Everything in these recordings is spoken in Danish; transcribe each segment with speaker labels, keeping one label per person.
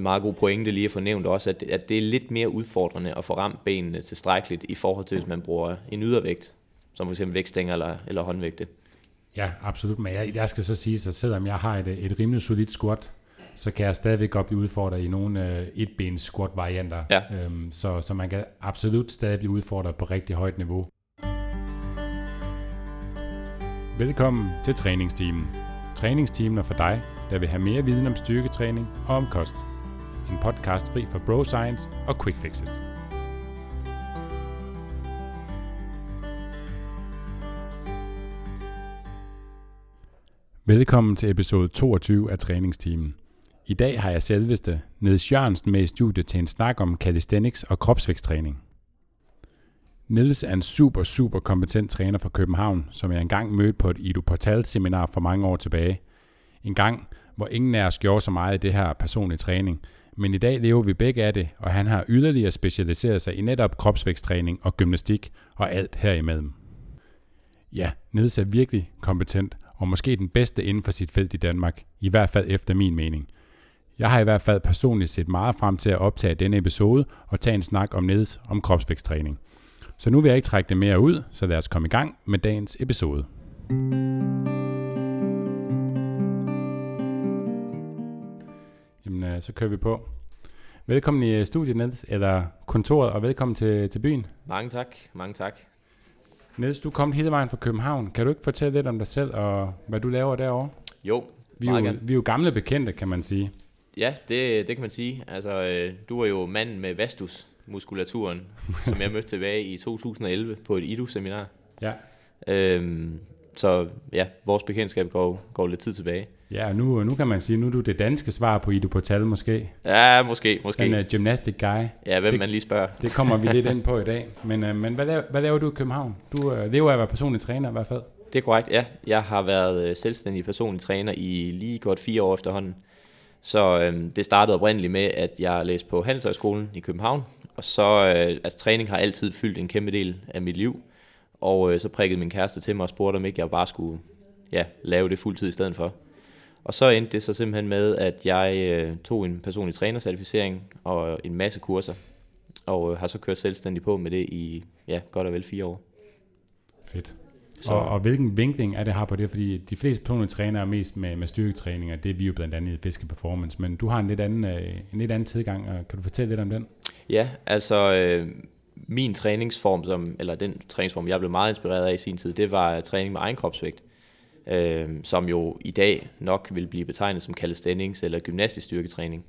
Speaker 1: meget god pointe lige at få nævnt også, at, at det er lidt mere udfordrende at få ramt benene tilstrækkeligt i forhold til, hvis man bruger en ydervægt, som f.eks. vægtstænger eller, eller håndvægte.
Speaker 2: Ja, absolut. Men jeg, jeg skal så sige, at selvom jeg har et, et rimelig solidt squat, så kan jeg stadigvæk godt blive udfordret i nogle øh, etbens squat varianter.
Speaker 1: Ja.
Speaker 2: Øhm, så, så man kan absolut stadig blive udfordret på rigtig højt niveau. Velkommen til træningsteamen. Træningsteamen er for dig, der vil have mere viden om styrketræning og om kost. En podcast fri for bro science og quick fixes. Velkommen til episode 22 af træningsteamen. I dag har jeg selveste Niels Jørgensen med i studiet til en snak om calisthenics og kropsvæksttræning. Niels er en super, super kompetent træner fra København, som jeg engang mødte på et Ido Portal seminar for mange år tilbage. En gang, hvor ingen af os gjorde så meget i det her personlige træning, men i dag lever vi begge af det, og han har yderligere specialiseret sig i netop kropsvæksttræning og gymnastik og alt herimellem. Ja, Niels er virkelig kompetent, og måske den bedste inden for sit felt i Danmark, i hvert fald efter min mening. Jeg har i hvert fald personligt set meget frem til at optage denne episode og tage en snak om Niels om kropsvæksttræning. Så nu vil jeg ikke trække det mere ud, så lad os komme i gang med dagens episode. Jamen, øh, så kører vi på. Velkommen i øh, studiet, Niels, eller kontoret, og velkommen til, til byen.
Speaker 1: Mange tak, mange tak.
Speaker 2: Niels, du kommet hele vejen fra København. Kan du ikke fortælle lidt om dig selv og hvad du laver derovre?
Speaker 1: Jo,
Speaker 2: Vi er, jo,
Speaker 1: gerne.
Speaker 2: vi er jo gamle bekendte, kan man sige.
Speaker 1: Ja, det, det kan man sige. Altså, øh, du er jo manden med vastus-muskulaturen, som jeg mødte tilbage i 2011 på et IDU-seminar.
Speaker 2: Ja.
Speaker 1: Øhm, så ja, vores bekendtskab går, går lidt tid tilbage.
Speaker 2: Ja, nu, nu kan man sige, nu er du det danske svar på Ido Portal måske.
Speaker 1: Ja, måske, måske.
Speaker 2: Den uh, gymnastic guy.
Speaker 1: ja, hvem
Speaker 2: det-
Speaker 1: man lige spørger.
Speaker 2: Det kommer vi lidt ind på i dag. Men, uh, men hvad, laver, hvad laver du i København? Du uh, lever af at være personlig træner i hvert fald.
Speaker 1: Det er korrekt, ja. Jeg har været øh, selvstændig personlig træner i lige godt fire år efterhånden. Så øhm, det startede oprindeligt med, at jeg læste på Handelshøjskolen i København. Og så, øh, altså træning har altid fyldt en kæmpe del af mit liv. Og øh, så prikkede min kæreste til mig og spurgte, om ikke jeg bare skulle ja, lave det fuldtid i stedet for. Og så endte det så simpelthen med, at jeg øh, tog en personlig trænercertificering og en masse kurser. Og øh, har så kørt selvstændig på med det i ja, godt og vel fire år.
Speaker 2: Fedt.
Speaker 1: Så-.
Speaker 2: Og, og hvilken vinkling er det har på det? Fordi de fleste personlige trænere er mest med, med styrketræning, og det er vi jo blandt andet i Fiske Performance. Men du har en lidt anden, øh, en lidt anden tilgang, og kan du fortælle lidt om den?
Speaker 1: Ja, altså øh, min træningsform, som, eller den træningsform, jeg blev meget inspireret af i sin tid, det var øh, træning med egen kropsvægt, øh, som jo i dag nok vil blive betegnet som calisthenics eller gymnastisk styrketræning.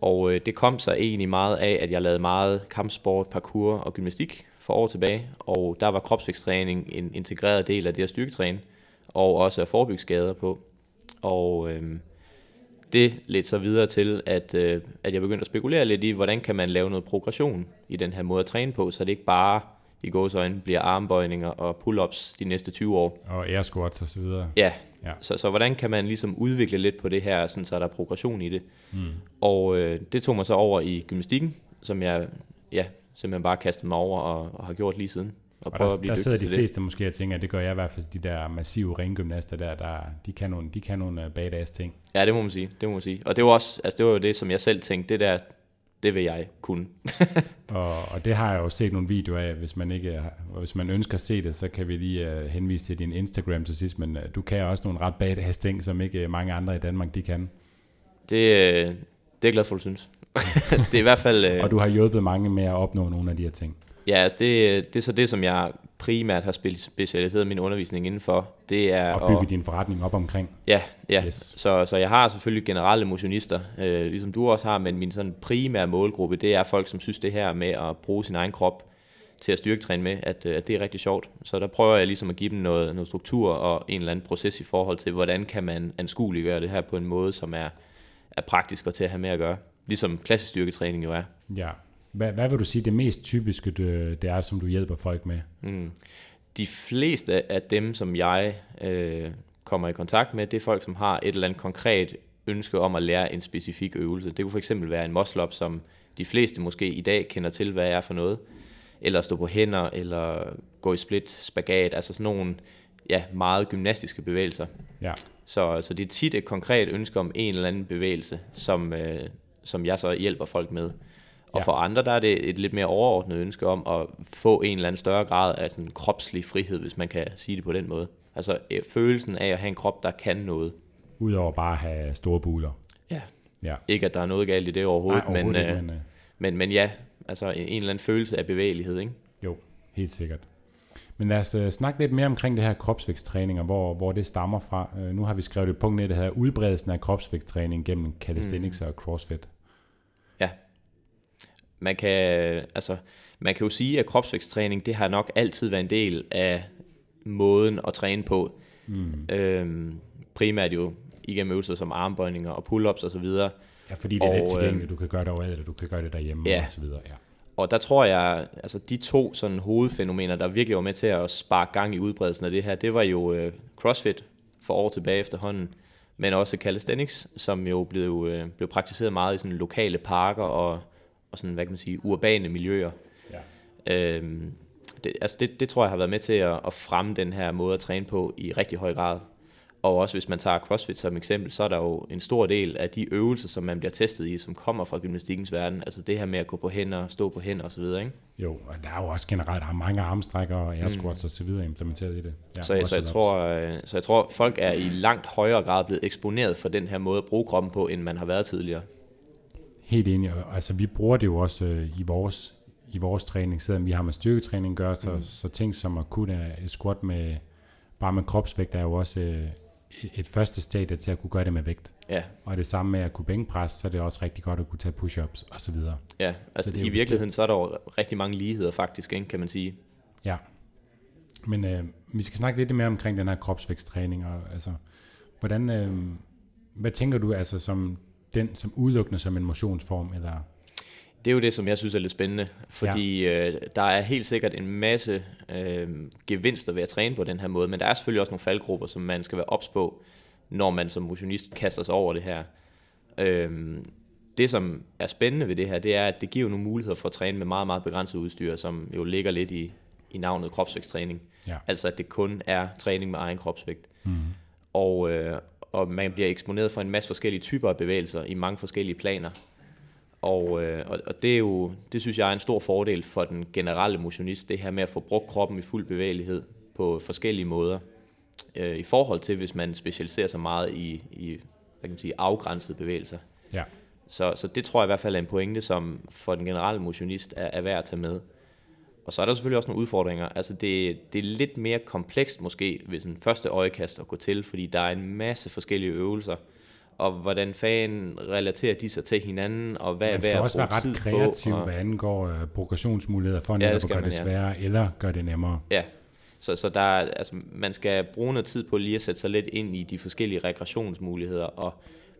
Speaker 1: Og øh, det kom så egentlig meget af, at jeg lavede meget kampsport, parkour og gymnastik for år tilbage, og der var kropsvægtstræning en integreret del af det at styrketræne, og også at forebygge skader på. Og øh, det ledte så videre til, at, øh, at jeg begyndte at spekulere lidt i, hvordan kan man lave noget progression i den her måde at træne på, så det ikke bare i gåsøjne bliver armbøjninger og pull-ups de næste 20 år.
Speaker 2: Og air squats og så videre.
Speaker 1: Ja,
Speaker 2: Ja.
Speaker 1: Så, så hvordan kan man ligesom udvikle lidt på det her, sådan, så der er progression i det. Mm. Og øh, det tog mig så over i gymnastikken, som jeg ja, simpelthen bare kastede mig over og, og har gjort lige siden. Og,
Speaker 2: Og der,
Speaker 1: at blive
Speaker 2: der sidder de
Speaker 1: til det.
Speaker 2: fleste måske og tænker, at det gør jeg i hvert fald, de der massive ringgymnaster der, der de kan nogle, de kan nogle øh, badass ting.
Speaker 1: Ja, det må man sige. Det må man sige. Og det var også, altså det var jo det, som jeg selv tænkte, det der, det vil jeg kunne.
Speaker 2: Og, og det har jeg jo set nogle videoer af, hvis man ikke hvis man ønsker at se det, så kan vi lige uh, henvise til din Instagram til sidst, men uh, du kan også nogle ret badass ting, som ikke uh, mange andre i Danmark de kan.
Speaker 1: Det, det er jeg glad for, du synes. det er i hvert fald... Øh,
Speaker 2: Og du har hjulpet mange med at opnå nogle af de her ting.
Speaker 1: Ja, altså det, det er så det, som jeg primært har specialiseret min undervisning indenfor. Det er
Speaker 2: Og bygge din forretning op omkring.
Speaker 1: Ja, ja.
Speaker 2: Yes.
Speaker 1: Så, så jeg har selvfølgelig generelle motionister, øh, ligesom du også har, men min sådan primære målgruppe, det er folk, som synes det her med at bruge sin egen krop til at styrketræne med, at, øh, at det er rigtig sjovt. Så der prøver jeg ligesom at give dem noget, noget struktur og en eller anden proces i forhold til, hvordan kan man anskueliggøre det her på en måde, som er, er praktisk og til at have med at gøre. Ligesom klassisk styrketræning jo er.
Speaker 2: Ja. Hvad, hvad vil du sige det mest typiske, det, det er, som du hjælper folk med?
Speaker 1: Mm. De fleste af dem, som jeg øh, kommer i kontakt med, det er folk, som har et eller andet konkret ønske om at lære en specifik øvelse. Det kunne for eksempel være en muscle up, som de fleste måske i dag kender til, hvad er for noget. Eller stå på hænder, eller gå i split, spagat, altså sådan nogle ja, meget gymnastiske bevægelser.
Speaker 2: Ja.
Speaker 1: Så, så det er tit et konkret ønske om en eller anden bevægelse, som, øh, som jeg så hjælper folk med. Og
Speaker 2: Ja.
Speaker 1: for andre, der er det et lidt mere overordnet ønske om at få en eller anden større grad af sådan kropslig frihed, hvis man kan sige det på den måde. Altså øh, følelsen af at have en krop, der kan noget.
Speaker 2: Udover bare at have store buler.
Speaker 1: Ja.
Speaker 2: Ja.
Speaker 1: Ikke at der er noget galt i det overhovedet,
Speaker 2: Nej,
Speaker 1: men,
Speaker 2: overhovedet
Speaker 1: øh,
Speaker 2: ikke, men øh,
Speaker 1: men, men ja, altså en, en eller anden følelse af bevægelighed, ikke?
Speaker 2: jo, helt sikkert. Men lad os øh, snakke lidt mere omkring det her kropsvægtstræning, og hvor, hvor det stammer fra. Øh, nu har vi skrevet et punkt ned, der hedder udbredelsen af kropsvægtstræning gennem calisthenics mm. og crossfit.
Speaker 1: Man kan, altså, man kan jo sige, at kropsvægtstræning, det har nok altid været en del af måden at træne på.
Speaker 2: Mm.
Speaker 1: Øhm, primært jo igennem øvelser som armbøjninger og pull-ups osv.
Speaker 2: Ja, fordi det er
Speaker 1: Og,
Speaker 2: tilgængeligt. Du kan gøre det overalt, eller du kan gøre det derhjemme
Speaker 1: Ja.
Speaker 2: og så videre. Ja.
Speaker 1: og der tror jeg, altså de to sådan hovedfænomener, der virkelig var med til at sparke gang i udbredelsen af det her, det var jo øh, CrossFit for år tilbage efterhånden, men også calisthenics, som jo blev, øh, blev praktiseret meget i sådan lokale parker og, og sådan, hvad kan man sige, urbane miljøer.
Speaker 2: Ja.
Speaker 1: Øhm, det, altså det, det tror jeg har været med til at, at fremme den her måde at træne på i rigtig høj grad. Og også hvis man tager CrossFit som eksempel, så er der jo en stor del af de øvelser, som man bliver testet i, som kommer fra gymnastikkens verden. Altså det her med at gå på hænder, stå på hænder osv. Ikke?
Speaker 2: Jo, og der er jo også generelt der er mange armstrækker og air squats og så videre implementeret i det. Ja,
Speaker 1: Mm. Så, så, jeg tror, øh, så jeg tror, folk er i langt højere grad blevet eksponeret for den her måde at bruge kroppen på, end man har været tidligere.
Speaker 2: Helt enig. Altså, vi bruger det jo også øh, i vores i vores træning, selvom vi har med styrketræning at gøre, så, mm. så ting som at kunne squat med bare med kropsvægt er jo også uh, et første stadie til at kunne gøre det med vægt.
Speaker 1: Ja,
Speaker 2: Og det samme med at kunne bænkpres, så er det også rigtig godt at kunne tage push-ups og så videre.
Speaker 1: ja. Altså
Speaker 2: Så det
Speaker 1: i virkeligheden, så er der jo rigtig mange ligheder faktisk, ikke, kan man sige.
Speaker 2: Ja. Men øh, vi skal snakke lidt mere omkring den her kropsvægtstræning. Og, altså, hvordan, øh, hvad tænker du altså som den som udelukkende som en motionsform? Eller,
Speaker 1: Det er jo det, som jeg synes er lidt spændende, fordi ja. øh, der er helt sikkert en masse øh, gevinster ved at træne på den her måde, men der er selvfølgelig også nogle faldgrupper, som man skal være ops på, når man som motionist kaster sig over det her. Øh, det, som er spændende ved det her, det er, at det giver nogle muligheder for at træne med meget, meget begrænset udstyr, som jo ligger lidt i, i navnet kropsvægtstræning.
Speaker 2: Ja.
Speaker 1: Altså, at det kun er træning med egen kropsvægt.
Speaker 2: mm,
Speaker 1: Og, øh, og man bliver eksponeret for en masse forskellige typer af bevægelser i mange forskellige planer. Og, øh, og, det er jo, det synes jeg er en stor fordel for den generelle motionist, det her med at få brugt kroppen i fuld bevægelighed på forskellige måder. Øh, I forhold til, hvis man specialiserer sig meget i, i hvad kan man sige, afgrænsede bevægelser.
Speaker 2: ja.
Speaker 1: Så, så det tror jeg i hvert fald er en pointe, som for den generelle motionist er, er værd at tage med. Og så er der selvfølgelig også nogle udfordringer. Altså det, det er lidt mere komplekst måske ved sådan første øjekast at gå til, fordi der er en masse forskellige øvelser. Og hvordan fanden relaterer de sig til hinanden, og hvad
Speaker 2: Man
Speaker 1: er
Speaker 2: skal
Speaker 1: værd at
Speaker 2: også
Speaker 1: bruge
Speaker 2: være ret kreativ,
Speaker 1: på. Og,
Speaker 2: hvad angår øh, progressionsmuligheder for
Speaker 1: Ja,
Speaker 2: at
Speaker 1: skal
Speaker 2: gøre
Speaker 1: man,
Speaker 2: det
Speaker 1: ja.
Speaker 2: sværere, eller gøre det nemmere.
Speaker 1: ja, så, så der, er- altså, man skal bruge noget tid på lige at sætte sig lidt ind i de forskellige regressionsmuligheder, og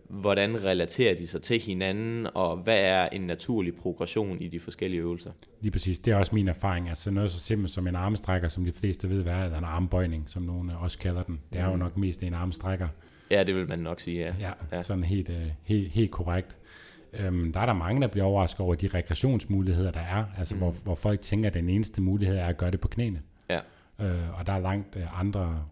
Speaker 1: hvordan relaterer de sig til hinanden, og hvad er en naturlig progression i de forskellige øvelser.
Speaker 2: Lige præcis, det er også min erfaring. Altså noget så simpelt som en armstrækker, som de fleste ved, hvad er, eller en armbøjning, som nogen også kalder den. Det er jo
Speaker 1: Mhm.
Speaker 2: nok mest en armstrækker.
Speaker 1: Ja, det vil man nok sige, ja.
Speaker 2: Ja, sådan helt, øh, helt, helt korrekt. Øhm, der er der mange, der bliver overrasket over de regressionsmuligheder, der er. Altså mm. hvor, hvor folk tænker, at den eneste mulighed er at gøre det på knæene.
Speaker 1: Ja.
Speaker 2: Øh, og der er langt øh, andre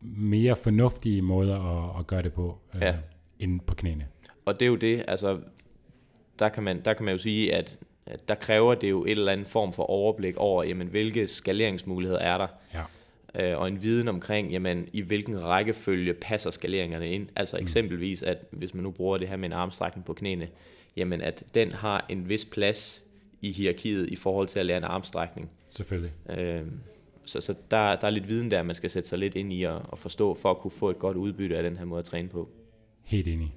Speaker 2: mere fornuftige måder at, at gøre det på, øh,
Speaker 1: Ja.
Speaker 2: End på knæene.
Speaker 1: Og det er jo det, altså, der kan man, der kan man jo sige, at, at der kræver det jo et eller andet form for overblik over, jamen, hvilke skaleringsmuligheder er der,
Speaker 2: Ja.
Speaker 1: øh, og en viden omkring, jamen, i hvilken rækkefølge passer skaleringerne ind. Altså eksempelvis, at hvis man nu bruger det her med en armstrækning på knæene, jamen, at den har en vis plads i hierarkiet i forhold til at lære en armstrækning.
Speaker 2: Selvfølgelig.
Speaker 1: Øh, så så der, der er lidt viden der, man skal sætte sig lidt ind i at, at forstå, for at kunne få et godt udbytte af den her måde at træne på.
Speaker 2: Helt enig.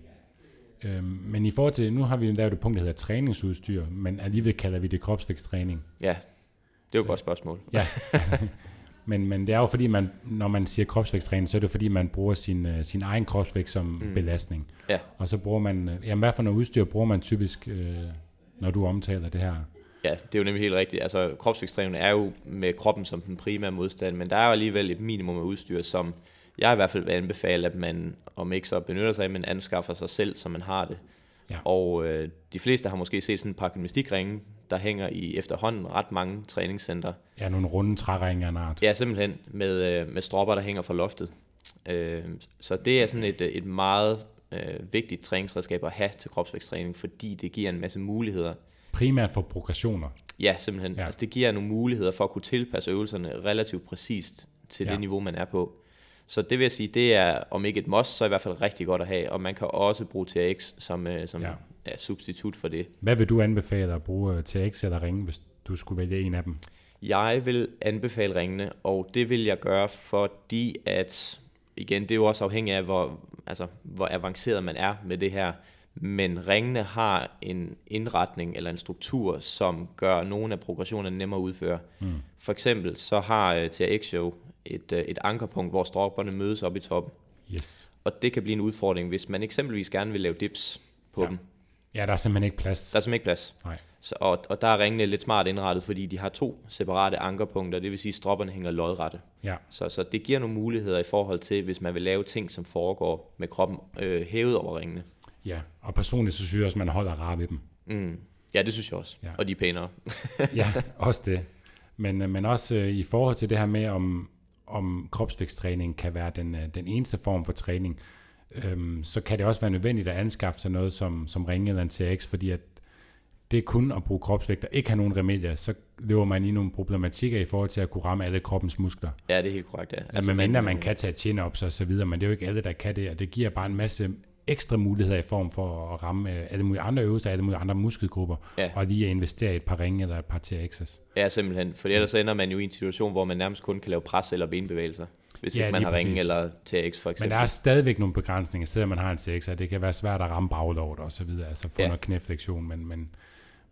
Speaker 2: Øhm, men i forhold til, nu har vi lavet et punkt, der hedder træningsudstyr, men alligevel kalder vi det kropsvægtstræning.
Speaker 1: Ja, det er jo et godt spørgsmål.
Speaker 2: Ja. men, men det er jo fordi, man, når man siger kropsvægtstræning, så er det fordi, man bruger sin, øh, sin egen kropsvægt som mm. belastning.
Speaker 1: Ja.
Speaker 2: Og så bruger man, øh, jamen hvad for noget udstyr bruger man typisk, øh, når du omtaler det her?
Speaker 1: Ja, det er jo nemlig helt rigtigt. Altså, kropsvægtstræning er jo med kroppen som den primære modstand, men der er jo alligevel et minimum af udstyr, som jeg i hvert fald vil anbefale, at man, om ikke så benytter sig af, men anskaffer sig selv, så man har det.
Speaker 2: Ja.
Speaker 1: Og øh, de fleste har måske set sådan et par gymnastikringe, der hænger i efterhånden ret mange træningscenter.
Speaker 2: Ja, nogle runde træringe af en art.
Speaker 1: Ja, simpelthen med, øh, med stropper, der hænger fra loftet. Øh, så det er sådan et, et meget øh, vigtigt træningsredskab at have til kropsvæksttræning, fordi det giver en masse muligheder.
Speaker 2: Primært for progressioner.
Speaker 1: Ja, simpelthen. Ja. Altså, det giver nogle muligheder for at kunne tilpasse øvelserne relativt præcist til ja. det niveau, man er på. Så det vil jeg sige, det er om ikke et must, så i hvert fald rigtig godt at have, og man kan også bruge TRX som, øh, som ja. Ja, substitut for det.
Speaker 2: Hvad vil du anbefale at bruge øh, TRX eller ringe, hvis du skulle vælge en af dem?
Speaker 1: Jeg vil anbefale ringene, og det vil jeg gøre, fordi at, igen, det er jo også afhængigt af, hvor, altså, hvor avanceret man er med det her, men ringene har en indretning eller en struktur, som gør nogle af progressionerne nemmere at udføre. Mm. For eksempel så har uh, TRX jo et, uh, et ankerpunkt, hvor stropperne mødes op i toppen.
Speaker 2: Yes.
Speaker 1: Og det kan blive en udfordring, hvis man eksempelvis gerne vil lave dips på
Speaker 2: ja.
Speaker 1: dem.
Speaker 2: Ja, der er simpelthen ikke plads.
Speaker 1: Der er simpelthen ikke plads.
Speaker 2: Nej.
Speaker 1: Så, og, og der er ringene lidt smart indrettet, fordi de har to separate ankerpunkter, det vil sige, at stropperne hænger lodrette.
Speaker 2: Ja.
Speaker 1: Så, så det giver nogle muligheder i forhold til, hvis man vil lave ting, som foregår med kroppen øh, hævet over ringene.
Speaker 2: Ja, og personligt så synes jeg også, man holder rar ved dem.
Speaker 1: Mm. Ja, det synes jeg også. Ja. Og de er pænere.
Speaker 2: ja, også det. Men, øh, men også øh, i forhold til det her med, om, om kropsvæksttræning kan være den, øh, den eneste form for træning, øhm, så kan det også være nødvendigt at anskaffe sig noget som, som ringe eller en TRX, fordi at det er kun at bruge kropsvægt og ikke have nogen remedier, så lever man i nogle problematikker i forhold til at kunne ramme alle kroppens muskler.
Speaker 1: Ja, det er helt korrekt, ja.
Speaker 2: Altså, men mindre man kan tage chin-ups og så videre, men det er jo ikke alle, der kan det, og det giver bare en masse ekstra muligheder i form for at ramme øh, alle mulige andre øvelser, alle mulige andre muskelgrupper, ja. og lige at investere i et par ringe eller et par TRX's.
Speaker 1: Ja, simpelthen, for ellers ender man jo i en situation, hvor man nærmest kun kan lave pres eller benbevægelser hvis ja, ikke man har ringe eller TX for eksempel.
Speaker 2: Men der er stadigvæk nogle begrænsninger, selvom man har en TX, at det kan være svært at ramme baglåret og så videre, altså få ja. noget knæflektion, men, men,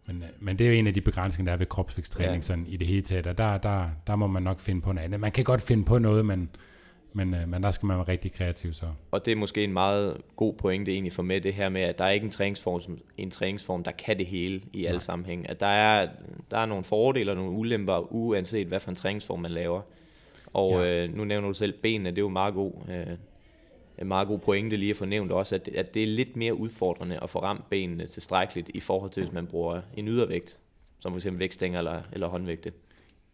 Speaker 2: men, men det er jo en af de begrænsninger, der er ved kropsvæksttræning ja. sådan i det hele taget, og der, der, der må man nok finde på noget andet. Man kan godt finde på noget, men, men, øh, men der skal man være rigtig kreativ så.
Speaker 1: Og det er måske en meget god pointe egentlig for med det her med, at der er ikke en træningsform, en træningsform der kan det hele i alle sammenhæng. At der er, der er nogle fordele og nogle ulemper, uanset hvad for en træningsform man laver. Og ja. øh, nu nævner du selv benene, det er jo meget god, øh, en meget god pointe lige at få nævnt også, at, at det er lidt mere udfordrende at få ramt benene tilstrækkeligt i forhold til, hvis man bruger en ydervægt, som f.eks. vægtstænger eller, eller håndvægte.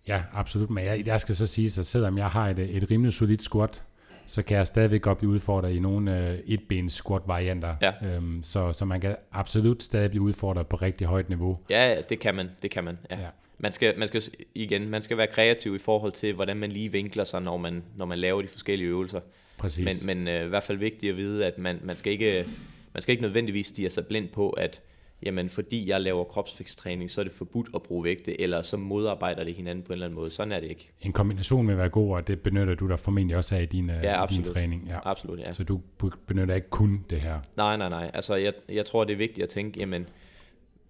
Speaker 2: Ja, absolut. Men jeg, jeg skal så sige, at selvom jeg har et, et rimelig solidt squat, så kan jeg stadigvæk godt blive udfordret i nogle øh, etbens squat varianter. Ja. Øhm, så, så man kan absolut stadig blive udfordret på rigtig højt niveau.
Speaker 1: Ja, det kan man. Det kan man. Ja. ja. Man skal, man skal igen, man skal være kreativ i forhold til, hvordan man lige vinkler sig, når man, når man laver de forskellige øvelser.
Speaker 2: Præcis.
Speaker 1: Men, men øh, i hvert fald vigtigt at vide, at man, man, skal ikke, man skal ikke nødvendigvis stige sig blind på, at jamen fordi jeg laver kropsvæksttræning, så er det forbudt at bruge vægte, eller så modarbejder det hinanden på en eller anden måde. Sådan er det ikke.
Speaker 2: En kombination vil være god, og det benytter du dig formentlig også af i din, øh, ja, din træning.
Speaker 1: Ja, absolut. Ja.
Speaker 2: Så du benytter ikke kun det her?
Speaker 1: Nej, nej, nej. Altså jeg, jeg tror, det er vigtigt at tænke, jamen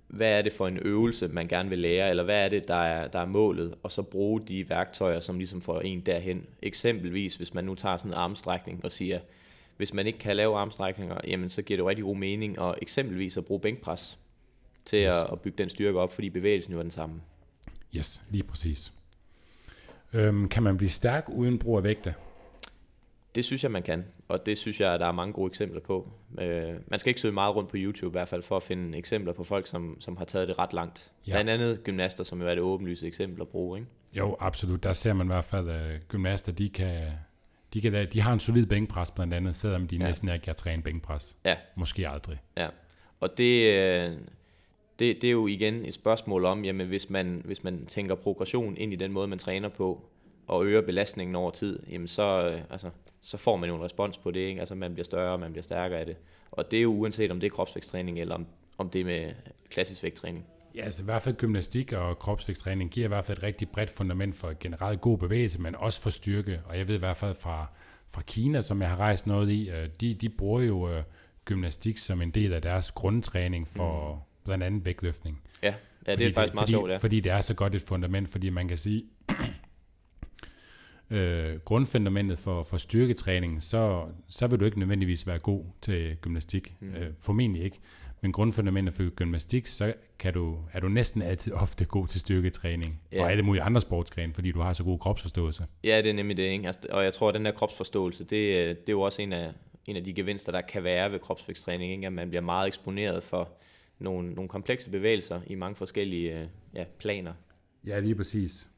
Speaker 1: hvad er det for en øvelse, man gerne vil lære, eller hvad er det, der er, der er målet, og så bruge de værktøjer, som ligesom får en derhen. Eksempelvis, hvis man nu tager sådan en armstrækning og siger, hvis man ikke kan lave armstrækninger, jamen så giver det jo rigtig god mening at eksempelvis at bruge bænkpres til yes. at, at bygge den styrke op, fordi bevægelsen jo er den samme.
Speaker 2: Yes, lige præcis. Øhm, kan man blive stærk uden brug af vægte?
Speaker 1: Det synes jeg, man kan, og det synes jeg, der er mange gode eksempler på. Øh, man skal ikke søge meget rundt på YouTube i hvert fald, for at finde eksempler på folk, som, som har taget det ret langt. Ja. Blandt andet gymnaster, som jo er det åbenlyse eksempel at bruge, ikke?
Speaker 2: Jo, absolut. Der ser man i hvert fald, at uh, gymnaster, de kan, de, kan, de har en solid bænkpres blandt andet, selvom de ja. næsten ikke kan træne bænkpres.
Speaker 1: Ja.
Speaker 2: Måske aldrig.
Speaker 1: Ja, og det, øh, det, det er jo igen et spørgsmål om, jamen hvis man, hvis man tænker progression ind i den måde, man træner på, og øger belastningen over tid, jamen så, øh, altså, så får man jo en respons på det. Ikke? Altså man bliver større, man bliver stærkere af det. Og det er jo uanset om det er kropsvægtstræning, eller om, om det er med klassisk vægttræning.
Speaker 2: Ja, altså i hvert fald gymnastik og kropsvægtstræning giver i hvert fald et rigtig bredt fundament for generelt god bevægelse, men også for styrke. Og jeg ved i hvert fald fra, fra Kina, som jeg har rejst noget i, øh, de, de bruger jo øh, gymnastik som en del af deres grundtræning for mm. blandt andet vægtløftning.
Speaker 1: Ja, ja det fordi er faktisk det, meget
Speaker 2: fordi,
Speaker 1: sjovt, ja.
Speaker 2: Fordi det er så godt et fundament, fordi man kan sige, øh, grundfundamentet for, for styrketræning, så, så vil du ikke nødvendigvis være god til gymnastik. Mm. Øh, formentlig ikke. Men grundfundamentet for gymnastik, så kan du, er du næsten altid ofte god til styrketræning. Ja. Og alle mulige andre sportsgrene, fordi du har så god kropsforståelse.
Speaker 1: Ja, det er nemlig det. Ikke? Altså, og jeg tror, at den der kropsforståelse, det, det er jo også en af, en af de gevinster, der kan være ved kropsvæksttræning. Ikke? At man bliver meget eksponeret for nogle, nogle komplekse bevægelser i mange forskellige øh, ja, planer.
Speaker 2: Ja, lige præcis.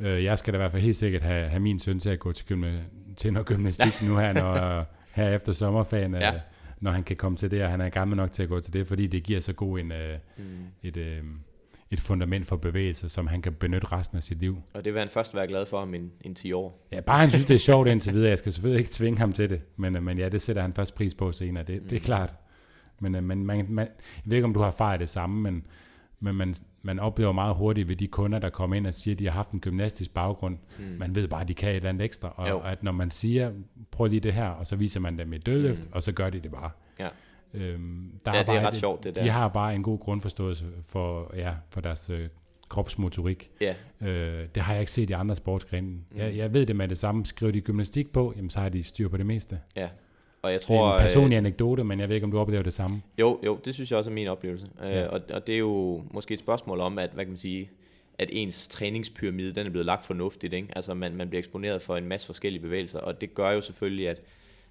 Speaker 2: Øh, jeg skal da i hvert fald helt sikkert have, have min søn til at gå til, gymna, til noget gymnastik ja. nu her, når, her efter sommerferien er, ja. når han kan komme til det, og han er gammel nok til at gå til det, fordi det giver så god en, øh, mm. et, øh, et fundament for bevægelse, som han kan benytte resten af sit liv.
Speaker 1: Og det vil han først være glad for om en, en 10 år.
Speaker 2: Ja, bare han synes, det er sjovt indtil videre. Jeg skal selvfølgelig ikke tvinge ham til det, men, øh, men ja, det sætter han først pris på senere, det, mm. det er klart. Men, øh, men man, man, jeg ved ikke, om du har erfaret det samme, men, men man, man oplever meget hurtigt ved de kunder, der kommer ind og siger, at de har haft en gymnastisk baggrund. Mm. Man ved bare, at de kan et eller andet ekstra. Og jo. at når man siger, prøv lige det her, og så viser man dem et dødløft, mm. og så gør de det bare.
Speaker 1: Ja.
Speaker 2: Øhm,
Speaker 1: der ja, er det er ret et, sjovt, det der.
Speaker 2: De har bare en god grundforståelse for, ja, for deres øh, kropsmotorik.
Speaker 1: Ja.
Speaker 2: Øh, det har jeg ikke set i andre sportsgrene. Mm. Jeg, jeg ved det med det samme. Skriver de gymnastik på, jamen, så har de styr på det meste.
Speaker 1: Ja. Og jeg tror,
Speaker 2: det er en personlig anekdote, men jeg ved ikke, om du oplever det samme.
Speaker 1: Jo, jo, det synes jeg også er min oplevelse. Øh, ja. og, og det er jo måske et spørgsmål om, at, hvad kan man sige, at ens træningspyramide, den er blevet lagt fornuftigt. Ikke? Altså man, man bliver eksponeret for en masse forskellige bevægelser, og det gør jo selvfølgelig, at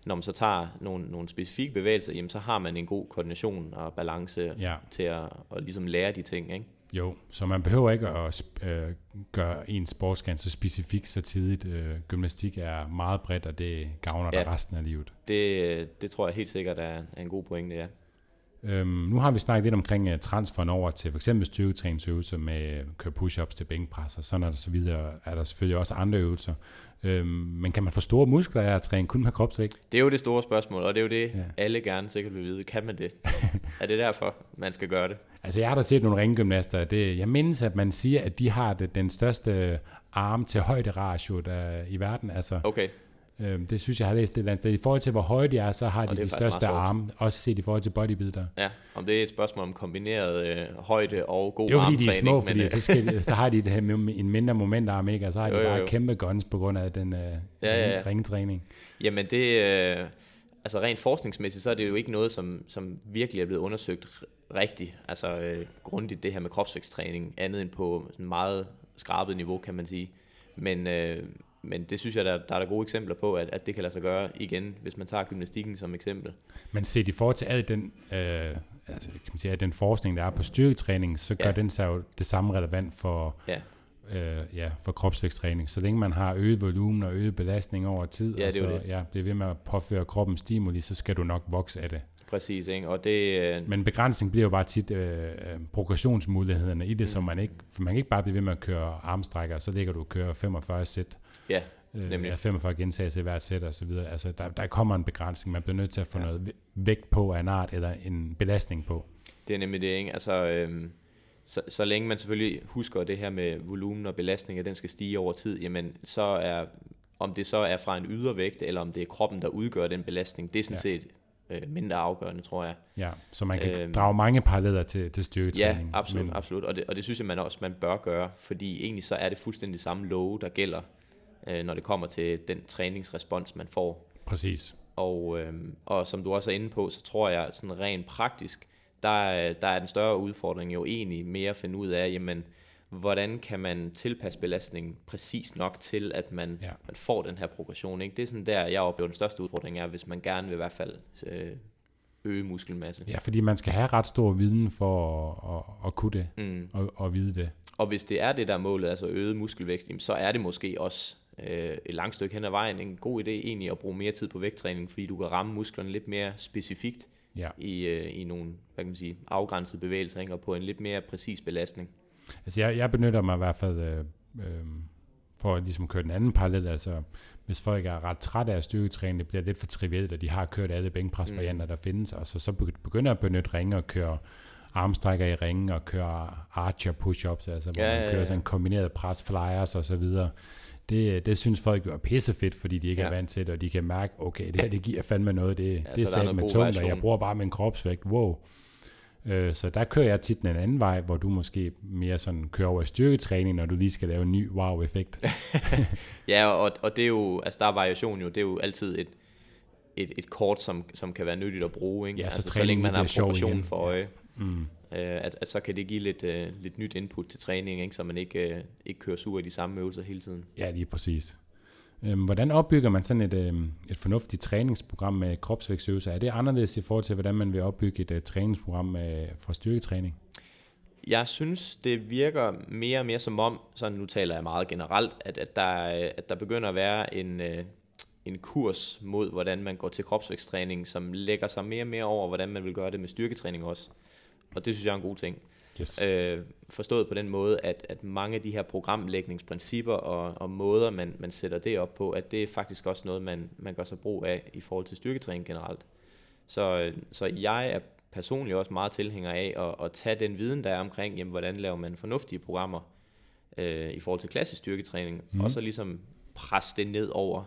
Speaker 1: når man så tager nogle, nogle specifikke bevægelser, jamen så har man en god koordination og balance ja. til at, at ligesom lære de ting. Ikke?
Speaker 2: Jo, så man behøver ikke at øh, gøre en sportsgren så specifik så tidligt. Øh, gymnastik er meget bredt, og det gavner ja, dig resten af livet.
Speaker 1: Det, det tror jeg helt sikkert er, er en god pointe, ja.
Speaker 2: Øhm, nu har vi snakket lidt omkring uh, transferen over til f.eks. styrketræningsøvelser med uh, køre push-ups til bænkpres, og sådan er der så videre. Er der selvfølgelig også andre øvelser. Øhm, men kan man få store muskler af at træne kun med kropsvægt?
Speaker 1: Det er jo det store spørgsmål, og det er jo det, ja. alle gerne sikkert vil vide. Kan man det? er det derfor, man skal gøre det?
Speaker 2: Altså jeg har da set nogle ringgymnaster. Det, jeg mindes, at man siger, at de har det, den største arm til højde ratio der, i verden. Altså,
Speaker 1: okay.
Speaker 2: Øhm, det synes jeg, har læst et eller andet I forhold til, hvor høje de er, så har de de største arme, også set i forhold til bodybuilder.
Speaker 1: Ja, om det er et spørgsmål om kombineret øh, højde og god
Speaker 2: armtræning. Jo, fordi de er små, fordi men, så, skal, så har de det en mindre momentarm, ikke? og så har jo, de bare jo, jo. kæmpe guns på grund af den øh, ja, ja, ja. ringetræning.
Speaker 1: Jamen det, øh, altså rent forskningsmæssigt, så er det jo ikke noget, som, som virkelig er blevet undersøgt rigtigt, altså øh, grundigt det her med kropsvækstræning, andet end på sådan meget skrabet niveau, kan man sige. Men, øh, men det synes jeg, der, der er der gode eksempler på, at, at det kan lade sig gøre igen, hvis man tager gymnastikken som eksempel.
Speaker 2: Men set i forhold til al den, øh, altså, kan man sige, al den forskning, der er på styrketræning, så gør ja. den sig jo det samme relevant for,
Speaker 1: ja.
Speaker 2: øh, ja, for kropsvæksttræning. Så længe man har øget volumen og øget belastning over tid,
Speaker 1: ja,
Speaker 2: og så
Speaker 1: det.
Speaker 2: Ja, bliver ved med at påføre kroppen stimuli, så skal du nok vokse af det.
Speaker 1: Præcis, ikke? Og det, øh...
Speaker 2: Men begrænsning bliver jo bare tit øh, øh progressionsmulighederne i det, mm. så man ikke, for man kan ikke bare blive ved med at køre armstrækker, så ligger du og kører 45 sæt
Speaker 1: Ja,
Speaker 2: øh, nemlig. Øh, 45 gentagelser i hvert sæt og så videre. Altså, der, der kommer en begrænsning. Man bliver nødt til at få ja. noget vægt på af en art, eller en belastning på.
Speaker 1: Det er nemlig det, ikke? Altså, øh, så, så længe man selvfølgelig husker det her med volumen og belastning, at den skal stige over tid, jamen så er, om det så er fra en ydervægt, eller om det er kroppen, der udgør den belastning, det er sådan ja. set øh, mindre afgørende, tror jeg.
Speaker 2: Ja, så man kan øhm, drage mange paralleller til, til styrketræning.
Speaker 1: Ja, absolut, men... absolut. Og det, og det synes jeg man også, man bør gøre, fordi egentlig så er det fuldstændig samme love, der gælder øh, når det kommer til den træningsrespons, man får.
Speaker 2: Præcis.
Speaker 1: Og, øh, og som du også er inde på, så tror jeg sådan rent praktisk, der, der er den større udfordring jo egentlig mere at finde ud af, jamen, hvordan kan man tilpasse belastningen præcis nok til, at man, ja. man får den her progression. Ikke? Det er sådan der, jeg oplever den største udfordring er, hvis man gerne vil i hvert fald øh, øge muskelmasse.
Speaker 2: Ja, fordi man skal have ret stor viden for at, at, at kunne det, mm. og, og vide det.
Speaker 1: Og hvis det er det, der er målet, altså øget muskelvækst, så er det måske også øh, et langt stykke hen ad vejen en god idé egentlig at bruge mere tid på vægttræning, fordi du kan ramme musklerne lidt mere specifikt ja. i, øh, i nogle hvad kan man sige, afgrænsede bevægelser, ikke? og på en lidt mere præcis belastning.
Speaker 2: Altså jeg, jeg benytter mig i hvert fald øh, øh, for at ligesom køre den anden parallel, altså hvis folk er ret trætte af styrketræning, det bliver lidt for trivielt, og de har kørt alle bænkpresvarianter, mm. der findes, og så, så begynder at benytte ringe og køre armstrækker i ringen og køre archer push-ups, altså hvor ja, man kører sådan kombineret pres, flyers og så videre det, det synes folk jo er pissefedt, fordi de ikke ja. er vant til det, og de kan mærke, okay, det her det giver fandme noget, det, ja, det er sat med tungt, og jeg bruger bare min kropsvægt, wow. Øh, så der kører jeg tit en anden vej, hvor du måske mere sådan kører over i styrketræning, når du lige skal lave en ny wow-effekt.
Speaker 1: ja, og, og det er jo, altså der er variation jo, det er jo altid et, et, et kort, som, som kan være nyttigt at bruge, ikke?
Speaker 2: Ja, så,
Speaker 1: altså,
Speaker 2: så længe
Speaker 1: man
Speaker 2: har
Speaker 1: progression for øje. Ja. Mm øh, at, at så kan det give lidt, øh, lidt nyt input til træning, ikke? så man ikke, øh, ikke kører sur i de samme øvelser hele tiden.
Speaker 2: Ja, lige præcis. Øhm, hvordan opbygger man sådan et, øh, et fornuftigt træningsprogram med kropsvægtsøvelser? Er det anderledes i forhold til, hvordan man vil opbygge et uh, træningsprogram med, for styrketræning?
Speaker 1: Jeg synes, det virker mere og mere som om, sådan nu taler jeg meget generelt, at, at, der, at der begynder at være en, øh, en kurs mod, hvordan man går til kropsvæksttræning, som lægger sig mere og mere over, hvordan man vil gøre det med styrketræning også. Og det synes jeg er en god ting.
Speaker 2: Yes.
Speaker 1: Øh, forstået på den måde, at, at mange af de her programlægningsprincipper og, og måder, man, man sætter det op på, at det er faktisk også noget, man, man gør sig brug af i forhold til styrketræning generelt. Så, så jeg er personligt også meget tilhænger af at, at tage den viden, der er omkring, jamen, hvordan laver man fornuftige programmer øh, i forhold til klassisk styrketræning, mm. og så ligesom presse det ned over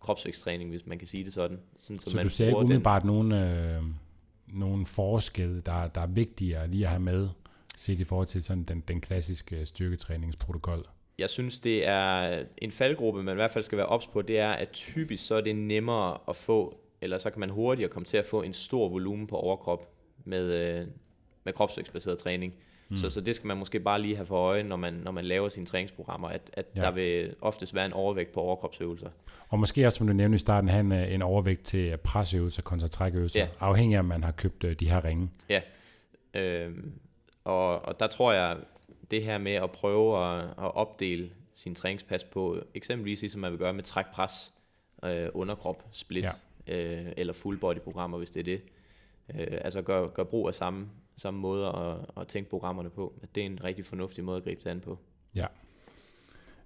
Speaker 1: kropsvæksttræning, hvis man kan sige det sådan. sådan
Speaker 2: så, så man du ser ikke umiddelbart den... nogen, øh, nogen forskelle, der, der er vigtigere lige at have med, set i forhold til sådan den, den klassiske øh, styrketræningsprotokol?
Speaker 1: Jeg synes, det er en faldgruppe, man i hvert fald skal være ops på, det er, at typisk så er det nemmere at få, eller så kan man hurtigere komme til at få en stor volumen på overkrop med, øh, med kropsvægtsbaseret træning. Mm. Så, så det skal man måske bare lige have for øje, når man, når man laver sine træningsprogrammer, at, at ja. der vil oftest være en overvægt på overkropsøvelser.
Speaker 2: Og måske også, som du nævnte i starten, have en, øh, en overvægt til presøvelser kontra trækøvelser, ja. afhængig af, om man har købt øh, de her ringe.
Speaker 1: Ja, øh, og, og der tror jeg, det her med at prøve at, at opdele sin træningspas på, eksempelvis ligesom man vil gøre med trækpres, øh, underkrop, split, ja. øh, eller full body programmer, hvis det er det. Øh, altså gør, gør brug af samme, samme måde at, at tænke programmerne på. At det er en rigtig fornuftig måde at gribe det an på.
Speaker 2: Ja.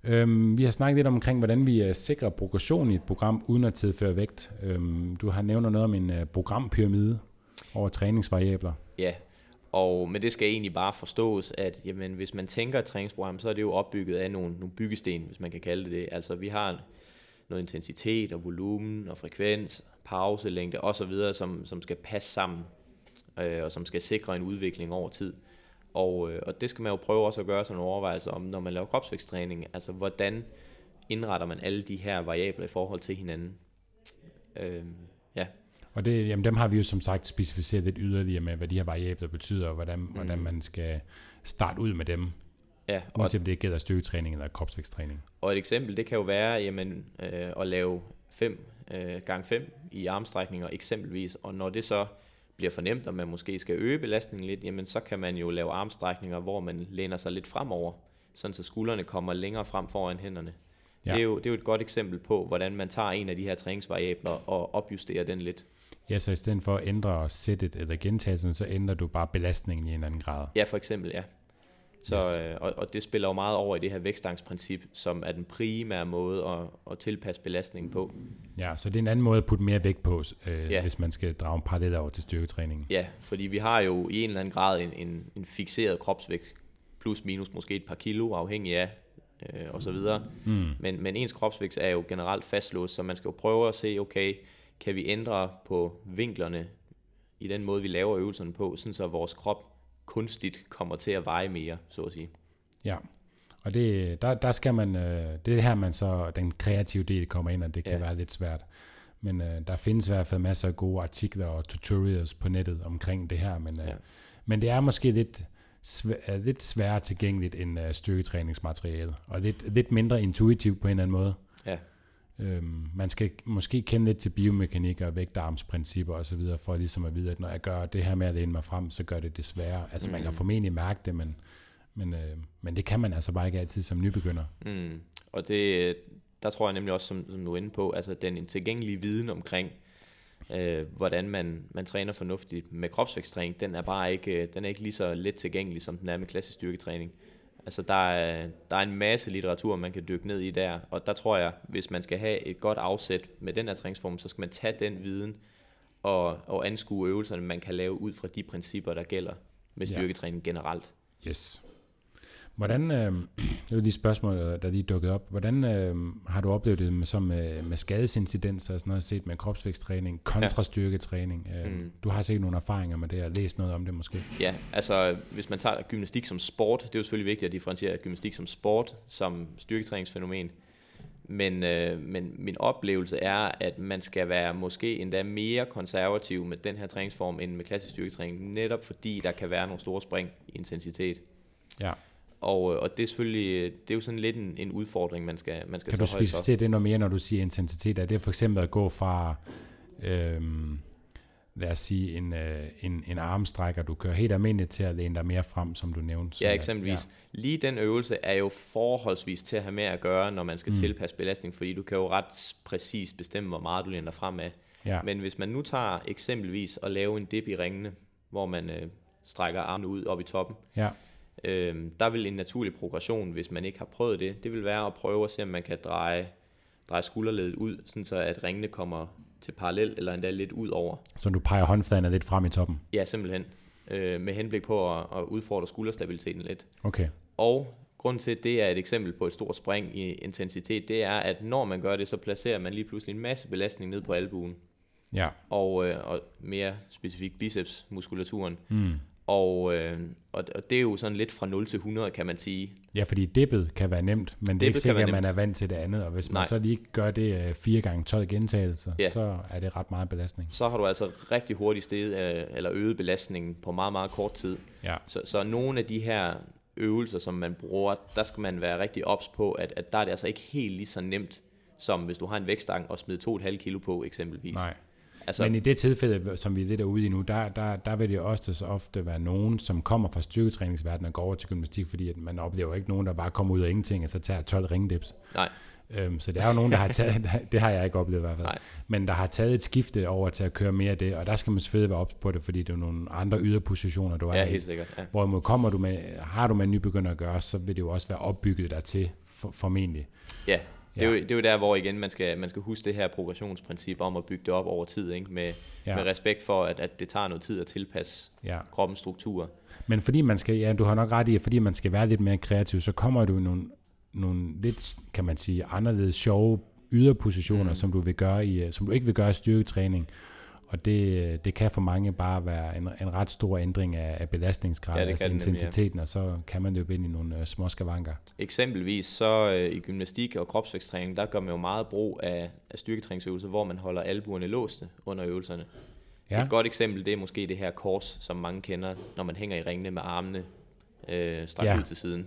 Speaker 2: Øhm, vi har snakket lidt omkring, hvordan vi uh, sikrer progression i et program, uden at tilføre vægt. Øhm, du har nævnt noget om en uh, programpyramide over træningsvariabler.
Speaker 1: Ja, og, men det skal egentlig bare forstås, at jamen, hvis man tænker et træningsprogram, så er det jo opbygget af nogle, nogle byggesten, hvis man kan kalde det det. Altså vi har noget intensitet og volumen og frekvens, pauselængde osv., som, som skal passe sammen, øh, og som skal sikre en udvikling over tid. Og, øh, og det skal man jo prøve også at gøre sådan en overvejelse om, når man laver kropsvæksttræning. Altså hvordan indretter man alle de her variabler i forhold til hinanden. Øh, ja.
Speaker 2: Og det, jamen, dem har vi jo som sagt specificeret lidt yderligere med, hvad de her variabler betyder, og hvordan, mm. hvordan man skal starte ud med dem. Ja, og uanset om det gælder styrketræning eller kropsvæksttræning.
Speaker 1: Og et eksempel, det kan jo være jamen, øh, at lave 5 øh, gange 5 i armstrækninger eksempelvis, og når det så bliver fornemt, og man måske skal øge belastningen lidt, jamen så kan man jo lave armstrækninger, hvor man læner sig lidt fremover, sådan så skuldrene kommer længere frem foran hænderne. Ja. Det, er jo, det er jo et godt eksempel på, hvordan man tager en af de her træningsvariabler og opjusterer den lidt.
Speaker 2: Ja, så i stedet for at ændre sættet eller gentagelsen, så ændrer du bare belastningen i en anden grad.
Speaker 1: Ja, for eksempel, ja. Så, yes. øh, og, og det spiller jo meget over i det her vækstangstprincip, som er den primære måde at, at tilpasse belastningen på.
Speaker 2: Ja, så det er en anden måde at putte mere vægt på, øh, ja. hvis man skal drage en parallel over til styrketræningen.
Speaker 1: Ja, fordi vi har jo i en eller anden grad en, en, en fixeret kropsvægt, plus minus måske et par kilo, afhængig af øh, og så videre. Mm. Men, men ens kropsvægt er jo generelt fastlåst, så man skal jo prøve at se, okay, kan vi ændre på vinklerne i den måde, vi laver øvelserne på, sådan så vores krop kunstigt kommer til at veje mere, så at sige.
Speaker 2: Ja, og det, der, der skal man, øh, det er her man så, den kreative del kommer ind, og det kan ja. være lidt svært. Men øh, der findes i hvert fald masser af gode artikler og tutorials på nettet omkring det her, men, øh, ja. men det er måske lidt, svær, lidt sværere tilgængeligt end øh, styrketræningsmateriale, og lidt, lidt mindre intuitivt på en eller anden måde. Ja. Øhm, man skal måske kende lidt til biomekanik og vægtarmsprincipper osv., for ligesom at vide, at når jeg gør det her med at læne mig frem, så gør det desværre. Altså mm. man kan mm. formentlig mærke det, men, men, øh, men det kan man altså bare ikke altid som nybegynder.
Speaker 1: Mm. Og det, der tror jeg nemlig også, som, som du er inde på, altså den tilgængelige viden omkring, øh, hvordan man, man træner fornuftigt med kropsvæksttræning, den er bare ikke, den er ikke lige så let tilgængelig, som den er med klassisk styrketræning. Altså der er, der er en masse litteratur, man kan dykke ned i der, og der tror jeg, hvis man skal have et godt afsæt med den her træningsform, så skal man tage den viden og, og anskue øvelserne, man kan lave ud fra de principper, der gælder med styrketræning generelt.
Speaker 2: Yes. Hvordan, øh, det er de spørgsmål, der lige dukket op. Hvordan øh, har du oplevet det med, så med, med skadesincidens og sådan noget, set med kropsvæksttræning, kontrastyrketræning? Øh, mm. Du har sikkert nogle erfaringer med det, og læst noget om det måske.
Speaker 1: Ja, altså hvis man tager gymnastik som sport, det er jo selvfølgelig vigtigt at differentiere gymnastik som sport, som styrketræningsfænomen. Men, øh, men min oplevelse er, at man skal være måske endda mere konservativ med den her træningsform end med klassisk styrketræning, netop fordi der kan være nogle store spring i intensitet. Ja. Og, øh, og det er selvfølgelig, det er jo sådan lidt en, en udfordring, man skal, man skal
Speaker 2: kan tage Kan du specificere det noget mere, når du siger intensitet? Er det for eksempel at gå fra øhm, lad os sige, en, øh, en, en armstrækker, du kører helt almindeligt til at læne dig mere frem, som du nævnte.
Speaker 1: Ja, eksempelvis. Ja. Lige den øvelse er jo forholdsvis til at have med at gøre, når man skal mm. tilpasse belastning, fordi du kan jo ret præcis bestemme, hvor meget du læner frem af. Ja. Men hvis man nu tager eksempelvis og lave en dip i ringene, hvor man øh, strækker armene ud op i toppen, ja. Øh, der vil en naturlig progression, hvis man ikke har prøvet det, det vil være at prøve at se, om man kan dreje, dreje skulderledet ud, sådan så at ringene kommer til parallel, eller endda lidt ud over.
Speaker 2: Så du peger håndfladerne lidt frem i toppen?
Speaker 1: Ja, simpelthen. Øh, med henblik på at, at udfordre skulderstabiliteten lidt.
Speaker 2: Okay.
Speaker 1: Og grund til, at det er et eksempel på et stort spring i intensitet, det er, at når man gør det, så placerer man lige pludselig en masse belastning ned på albuen.
Speaker 2: Ja.
Speaker 1: Og, øh, og mere specifikt bicepsmuskulaturen. Mm. Og, øh, og, og det er jo sådan lidt fra 0 til 100, kan man sige.
Speaker 2: Ja, fordi dippet kan være nemt, men det er ikke sikkert, at man er vant til det andet. Og hvis man Nej. så lige gør det øh, fire gange 12 gentagelser, ja. så er det ret meget belastning.
Speaker 1: Så har du altså rigtig hurtigt steget, øh, eller øget belastningen på meget, meget kort tid.
Speaker 2: Ja.
Speaker 1: Så, så nogle af de her øvelser, som man bruger, der skal man være rigtig ops på, at, at der er det altså ikke helt lige så nemt, som hvis du har en vægtstang og smider 2,5 kilo på eksempelvis.
Speaker 2: Nej. Altså, Men i det tilfælde, som vi er lidt ude i nu, der, der, der vil det også så ofte være nogen, som kommer fra styrketræningsverdenen og går over til gymnastik, fordi at man oplever ikke nogen, der bare kommer ud af ingenting og så tager 12 ringdips.
Speaker 1: Nej.
Speaker 2: Øhm, så det er jo nogen, der har taget, det har jeg ikke oplevet i hvert fald, Nej. men der har taget et skifte over til at køre mere af det, og der skal man selvfølgelig være ops på det, fordi det er nogle andre yderpositioner, du er
Speaker 1: ja, helt sikkert. Ja.
Speaker 2: Hvorimod kommer du med, har du med en nybegynder at gøre, så vil det jo også være opbygget der til for, formentlig.
Speaker 1: Ja, det er, jo, det er jo der, hvor igen man skal, man skal huske det her progressionsprincip om at bygge det op over tid, ikke? Med, ja. med respekt for, at, at det tager noget tid at tilpasse ja. kroppens struktur.
Speaker 2: Men fordi man skal, ja, du har nok ret i, at fordi man skal være lidt mere kreativ, så kommer du nogle, nogle lidt, kan man sige, anderledes sjove yderpositioner, mm. som du vil gøre i, som du ikke vil gøre i styrketræning. Og det, det kan for mange bare være en, en ret stor ændring af, af belastningsgrad, ja, altså intensiteten, nemlig, ja. og så kan man løbe ind i nogle uh, små skavanker.
Speaker 1: Eksempelvis så uh, i gymnastik og kropsvæksttræning, der gør man jo meget brug af, af styrketræningsøvelser, hvor man holder albuerne låste under øvelserne. Ja. Et godt eksempel, det er måske det her kors, som mange kender, når man hænger i ringene med armene øh, strakt ja. ud til siden.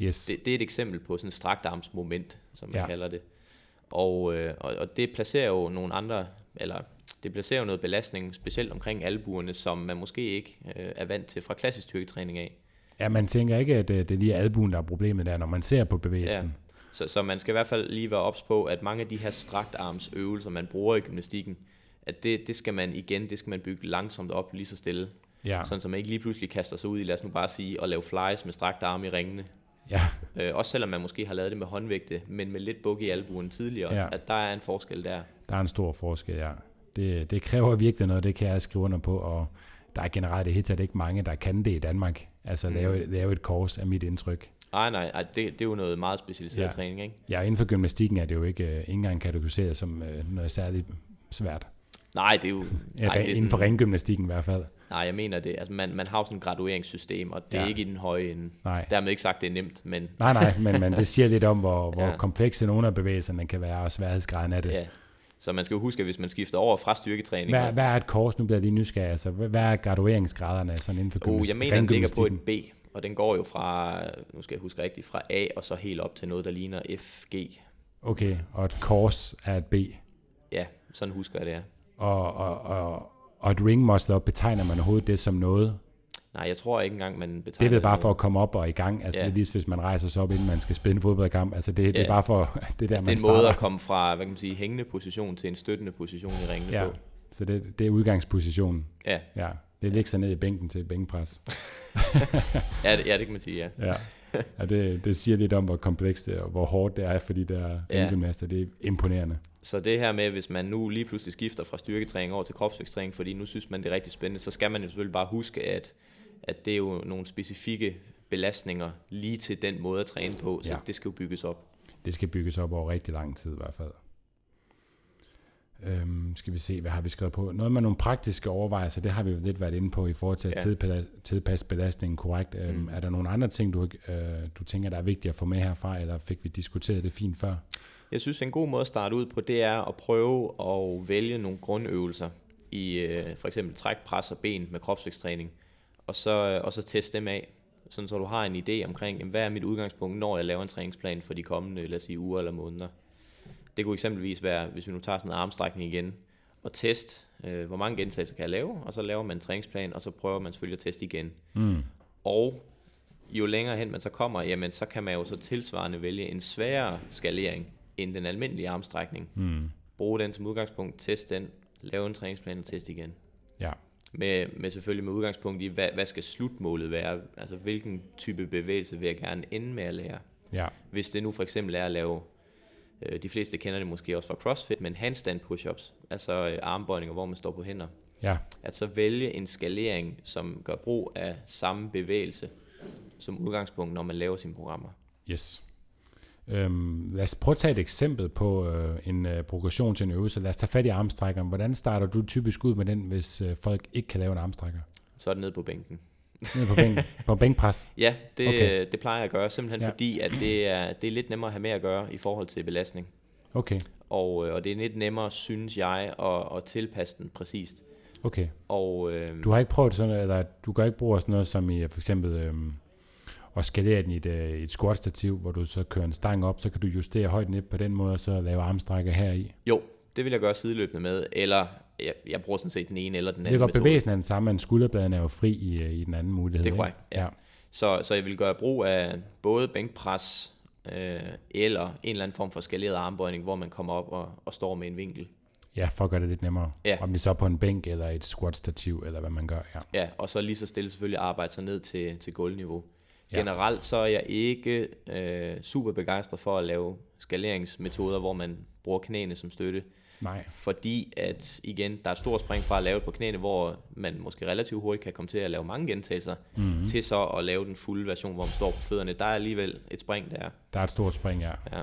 Speaker 2: Yes.
Speaker 1: Det, det er et eksempel på sådan et strakt som man ja. kalder det. Og, øh, og, og det placerer jo nogle andre, eller det placerer jo noget belastning, specielt omkring albuerne, som man måske ikke øh, er vant til fra klassisk styrketræning af.
Speaker 2: Ja, man tænker ikke, at det er lige albuen, der er problemet der, når man ser på bevægelsen. Ja.
Speaker 1: Så, så man skal i hvert fald lige være ops på, at mange af de her straktarmsøvelser, man bruger i gymnastikken, at det, det skal man igen, det skal man bygge langsomt op lige så stille. Ja. Sådan så man ikke lige pludselig kaster sig ud i, lad os nu bare sige, at lave flies med strakt arme i ringene.
Speaker 2: Ja.
Speaker 1: Øh, også selvom man måske har lavet det med håndvægte, men med lidt buk i albuen tidligere, ja. at der er en forskel der.
Speaker 2: Der er en stor forskel, ja. Det, det kræver virkelig noget, det kan jeg skrive under på, og der er generelt det helt ikke mange, der kan det i Danmark. Altså mm. lave, lave et kors af mit indtryk.
Speaker 1: Nej, nej, det, det er jo noget meget specialiseret ja. træning, ikke?
Speaker 2: Ja, inden for gymnastikken er det jo ikke, uh, ikke engang kategoriseret som uh, noget særligt svært.
Speaker 1: Nej, det er jo...
Speaker 2: Ja, nej, det er sådan, inden for ringgymnastikken i hvert fald.
Speaker 1: Nej, jeg mener det. Altså, man, man har jo sådan et gradueringssystem, og det ja. er ikke i den høje ende. Nej. Dermed ikke sagt, det er nemt, men...
Speaker 2: Nej, nej, men, men det siger lidt om, hvor, hvor ja. komplekse nogle af bevægelserne kan være, og sværhedsgraden af det.
Speaker 1: Ja, så man skal jo huske, at hvis man skifter over fra styrketræning...
Speaker 2: Hvad, hvad er et kors? Nu bliver lige nysgerrig. Altså, hvad er gradueringsgraderne sådan inden for
Speaker 1: uh, Jeg mener, den ligger på et B, og den går jo fra, nu skal jeg huske rigtigt, fra A og så helt op til noget, der ligner FG.
Speaker 2: Okay, og et kors er et B?
Speaker 1: Ja, sådan husker jeg det, ja.
Speaker 2: Og, og, og, og et ring muscle betegner man overhovedet det som noget,
Speaker 1: Nej, jeg tror ikke engang, man betegner
Speaker 2: det. er bare for at komme op og i gang. Altså, ja. det er lige hvis man rejser sig op, inden man skal spille en fodboldkamp. Altså, det, ja. det er bare for, det der,
Speaker 1: altså, man Det er en måde at komme fra, hvad kan man sige, hængende position til en støttende position i ringene
Speaker 2: ja.
Speaker 1: på.
Speaker 2: Så det, det er udgangspositionen.
Speaker 1: Ja.
Speaker 2: ja. Det er ligge sig ned i bænken til bænkpres.
Speaker 1: ja, det, ja, det kan man sige, ja.
Speaker 2: ja. ja det, det siger lidt om, hvor komplekst det er, og hvor hårdt det er for de der ja. Det er imponerende.
Speaker 1: Så det her med, hvis man nu lige pludselig skifter fra styrketræning over til kropsvæksttræning, fordi nu synes man, det er rigtig spændende, så skal man jo selvfølgelig bare huske, at at det er jo nogle specifikke belastninger lige til den måde at træne på, så ja. det skal jo bygges op.
Speaker 2: Det skal bygges op over rigtig lang tid i hvert fald. Øhm, skal vi se, hvad har vi skrevet på? Noget med nogle praktiske overvejelser, det har vi jo lidt været inde på i forhold til at ja. tilpasse belastningen korrekt. Øhm, mm. Er der nogle andre ting, du, øh, du tænker, der er vigtigt at få med herfra, eller fik vi diskuteret det fint før?
Speaker 1: Jeg synes, en god måde at starte ud på, det er at prøve at vælge nogle grundøvelser i øh, for eksempel træk, pres og ben med kropsvæksttræning og så, og så teste dem af, sådan så du har en idé omkring, jamen, hvad er mit udgangspunkt, når jeg laver en træningsplan for de kommende, lad os sige, uger eller måneder. Det kunne eksempelvis være, hvis vi nu tager sådan en armstrækning igen, og test øh, hvor mange gentagelser kan jeg lave, og så laver man en træningsplan, og så prøver man selvfølgelig at teste igen.
Speaker 2: Mm.
Speaker 1: Og jo længere hen man så kommer, jamen så kan man jo så tilsvarende vælge en sværere skalering end den almindelige armstrækning.
Speaker 2: Mm.
Speaker 1: Brug den som udgangspunkt, test den, lave en træningsplan og test igen.
Speaker 2: Ja.
Speaker 1: Med, med selvfølgelig med udgangspunkt i, hvad, hvad skal slutmålet være? Altså hvilken type bevægelse vil jeg gerne ende med at lære?
Speaker 2: Ja.
Speaker 1: Hvis det nu for eksempel er at lave, øh, de fleste kender det måske også fra CrossFit, men handstand push-ups, altså øh, armbøjninger, hvor man står på hænder.
Speaker 2: Ja.
Speaker 1: At så vælge en skalering, som gør brug af samme bevægelse som udgangspunkt, når man laver sine programmer.
Speaker 2: Yes. Øhm, lad os prøve at tage et eksempel på øh, en øh, progression til en øvelse. Lad os tage fat i armstrækkeren. Hvordan starter du typisk ud med den, hvis øh, folk ikke kan lave en armstrækker?
Speaker 1: Så er det nede på bænken.
Speaker 2: Nede på, bænk, på bænkpres?
Speaker 1: Ja, det,
Speaker 2: Okay.
Speaker 1: det plejer jeg at gøre, simpelthen
Speaker 2: Ja.
Speaker 1: fordi, at det er, det er lidt nemmere at have med at gøre i forhold til belastning.
Speaker 2: Okay,
Speaker 1: Og, øh, og det er lidt nemmere, synes jeg, at, at tilpasse den præcist.
Speaker 2: okay.
Speaker 1: Og, øh,
Speaker 2: Du har ikke prøvet sådan, eller du kan ikke bruge sådan noget som i for eksempel øhm, at skalere den i et, øh, et squat-stativ, hvor du så kører en stang op, så kan du justere højden lidt på den måde, og så lave armstrækker her i.
Speaker 1: jo, det vil jeg gøre sideløbende med, eller jeg, jeg bruger sådan set den ene eller den
Speaker 2: Det
Speaker 1: anden
Speaker 2: er godt, bevægelsen er den samme, men skulderbladene er jo fri i, øh, i den anden mulighed.
Speaker 1: Det er korrekt, ja.
Speaker 2: ja.
Speaker 1: Så, så jeg vil gøre brug af både bænkpres øh, eller en eller anden form for skaleret armbøjning, hvor man kommer op og, og står med en vinkel.
Speaker 2: Ja, for at gøre det lidt nemmere.
Speaker 1: Ja.
Speaker 2: Om det så er på en bænk eller et squat-stativ, eller hvad man gør. Ja.
Speaker 1: Ja, og så lige så stille selvfølgelig arbejde sig ned til, til gulvniveau.
Speaker 2: Ja.
Speaker 1: Generelt så er jeg ikke øh, super begejstret for at lave skaleringsmetoder, hvor man bruger knæene som støtte.
Speaker 2: Nej.
Speaker 1: Fordi at, igen, der er et stort spring fra at lave det på knæene, hvor man måske relativt hurtigt kan komme til at lave mange gentagelser,
Speaker 2: Mhm.
Speaker 1: mm-hmm. til så at lave den fulde version, hvor man står på fødderne. Der er alligevel et spring der.
Speaker 2: Der er et stort spring, ja.
Speaker 1: Ja.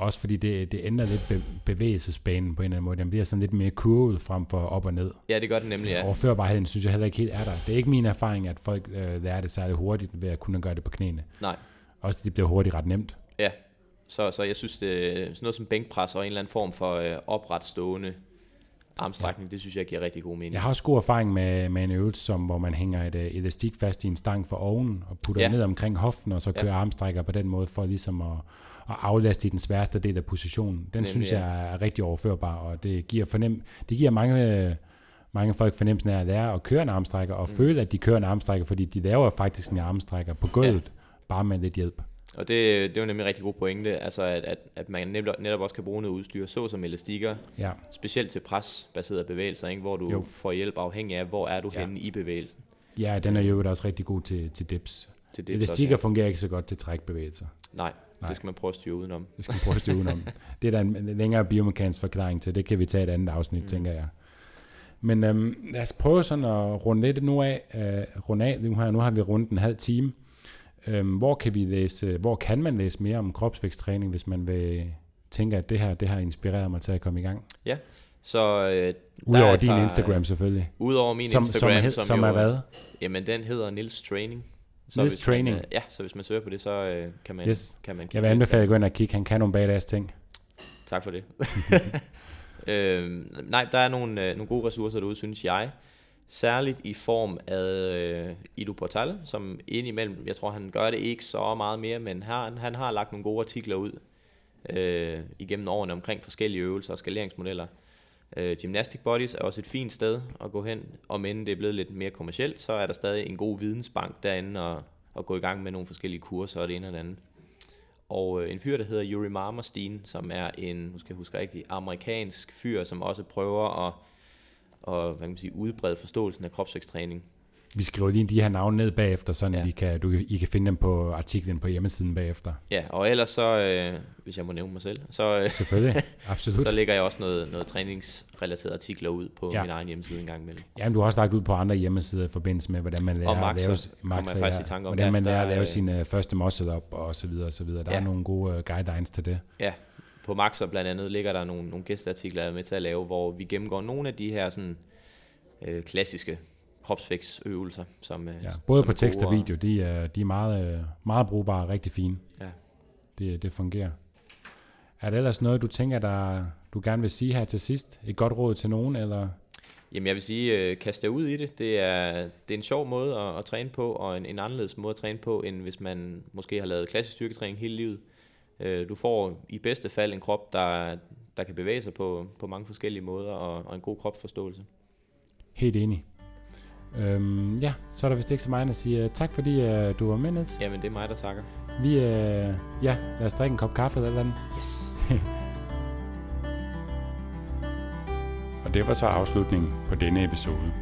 Speaker 2: Også fordi det, det ændrer lidt be- bevægelsesbanen på en eller anden måde. Den bliver sådan lidt mere kurvet frem for op og ned.
Speaker 1: ja, det gør den nemlig,
Speaker 2: Ja.
Speaker 1: ja.
Speaker 2: Overførbarheden synes jeg heller ikke helt er der. Det er ikke min erfaring, at folk øh, lærer det særlig hurtigt ved at kunne gøre det på knæene.
Speaker 1: Nej.
Speaker 2: Også det bliver hurtigt ret nemt.
Speaker 1: Ja, så, så jeg synes, det sådan noget som bænkpres og en eller anden form for øh, opretstående armstrækning, ja. det synes jeg giver rigtig god mening.
Speaker 2: Jeg har også god erfaring med, med en øvelse, som, hvor man hænger et øh, elastik fast i en stang for oven og putter ja.
Speaker 1: Ja.
Speaker 2: ned omkring hoften, og så
Speaker 1: Ja.
Speaker 2: kører armstrækker på den måde for ligesom at, at aflaste i den sværeste del af positionen. Den
Speaker 1: Nemlig,
Speaker 2: synes jeg er rigtig overførbar, og det giver, fornem, det giver mange, mange folk fornemmelsen af at lære at køre en armstrækker, og mm. føle, at de kører en armstrækker, fordi de laver faktisk en armstrækker på gulvet, ja. bare med lidt hjælp.
Speaker 1: Og det, det er jo nemlig en rigtig god pointe, altså at, at, at man netop, netop også kan bruge noget udstyr, såsom elastikker,
Speaker 2: Ja,
Speaker 1: specielt til presbaserede bevægelser, ikke? hvor du
Speaker 2: Jo.
Speaker 1: får hjælp afhængig af, hvor er du
Speaker 2: ja.
Speaker 1: henne i bevægelsen.
Speaker 2: ja den er jo også rigtig god til, til dips.
Speaker 1: Til det
Speaker 2: Elastikker fungerer ikke så godt til trækbevægelser.
Speaker 1: Nej,
Speaker 2: Nej.
Speaker 1: Det skal man prøve at styre udenom.
Speaker 2: Det skal vi prøve at styre udenom. Det er der en længere biomekanisk forklaring til. Det kan vi tage et andet afsnit, mm. tænker jeg. Men øhm, lad os prøve sådan at runde lidt nu af. Øh, runde af. Nu har, nu har vi rundt en halv time. Øhm, hvor kan vi læse, hvor kan man læse mere om kropsvæksttræning, hvis man vil tænke, at det her, det har inspireret mig til at komme i gang?
Speaker 1: Så øh,
Speaker 2: Udover
Speaker 1: er
Speaker 2: din
Speaker 1: par-
Speaker 2: Instagram selvfølgelig.
Speaker 1: Udover min
Speaker 2: som,
Speaker 1: Instagram,
Speaker 2: som, er,
Speaker 1: som,
Speaker 2: som
Speaker 1: jo,
Speaker 2: er hvad?
Speaker 1: Jamen, den hedder Nils Training.
Speaker 2: Nils
Speaker 1: hvis
Speaker 2: Training.
Speaker 1: Man, øh, ja, så hvis man søger på det, så øh, kan man,
Speaker 2: Yes.
Speaker 1: kan man kigge
Speaker 2: Jeg vil anbefale at gå ind og kigge. Han kan nogle badass ting.
Speaker 1: Tak for det. øhm, nej, der er nogle, øh, nogle gode ressourcer derude, synes jeg. Særligt i form af øh, Ido Portal, som indimellem, jeg tror han gør det ikke så meget mere, men han, han har lagt nogle gode artikler ud øh, igennem årene omkring forskellige øvelser og skaleringsmodeller. Øh, Gymnastic Bodies er også et fint sted at gå hen, og men det er blevet lidt mere kommercielt, så er der stadig en god vidensbank derinde og, og gå i gang med nogle forskellige kurser og det ene og det andet. Og øh, en fyr, der hedder Yuri Marmerstein, som er en, nu skal jeg huske rigtigt, amerikansk fyr, som også prøver at og, hvad kan man sige, udbrede forståelsen af kropsvæksttræning.
Speaker 2: Vi skriver lige de her navne ned bagefter, sådan ja.
Speaker 1: Ja.
Speaker 2: vi kan, du, I kan finde dem på artiklen på hjemmesiden bagefter.
Speaker 1: Ja, og ellers så, øh, hvis jeg må nævne mig selv, så, øh,
Speaker 2: Selvfølgelig, absolut.
Speaker 1: så lægger jeg også noget, noget træningsrelaterede artikler ud på
Speaker 2: Ja.
Speaker 1: ja. min egen hjemmeside en gang imellem.
Speaker 2: Jamen, du har også lagt ud på andre hjemmesider i forbindelse med, hvordan man lærer
Speaker 1: Og
Speaker 2: at lave,
Speaker 1: kommer jeg faktisk
Speaker 2: ja.
Speaker 1: i om.
Speaker 2: hvordan
Speaker 1: Ja,
Speaker 2: man lærer at lave
Speaker 1: øh,
Speaker 2: sin første muscle up og så videre og så videre. Der ja. er
Speaker 1: Ja.
Speaker 2: nogle gode uh, guidelines til det.
Speaker 1: Ja, på Maxer blandt andet ligger der nogle, nogle gæsteartikler, jeg er med til at lave, hvor vi gennemgår nogle af de her sådan, øh, klassiske kropsvækstøvelser. Som, øh,
Speaker 2: Ja. Både
Speaker 1: som
Speaker 2: på tekst og video, de er, de er meget, øh, meget brugbare og rigtig fine.
Speaker 1: Ja.
Speaker 2: Det, det fungerer. Er der ellers noget, du tænker, der, du gerne vil sige her til sidst? Et godt råd til nogen, eller?
Speaker 1: Jamen jeg vil sige, øh, kast jer ud i det. Det er, det er en sjov måde at, at træne på, og en, en anderledes måde at træne på, end hvis man måske har lavet klassisk styrketræning hele livet. Øh, du får i bedste fald en krop, der, der kan bevæge sig på, på mange forskellige måder og, og en god kropsforståelse.
Speaker 2: Helt enig. Øhm, ja, så er der vist ikke så meget at sige. Uh, tak fordi uh, du var med, Niels.
Speaker 1: Jamen, det er mig, der takker.
Speaker 2: Vi, uh, ja, lad os drikke en kop kaffe eller andet.
Speaker 1: Yes.
Speaker 2: og det var så afslutningen på denne episode.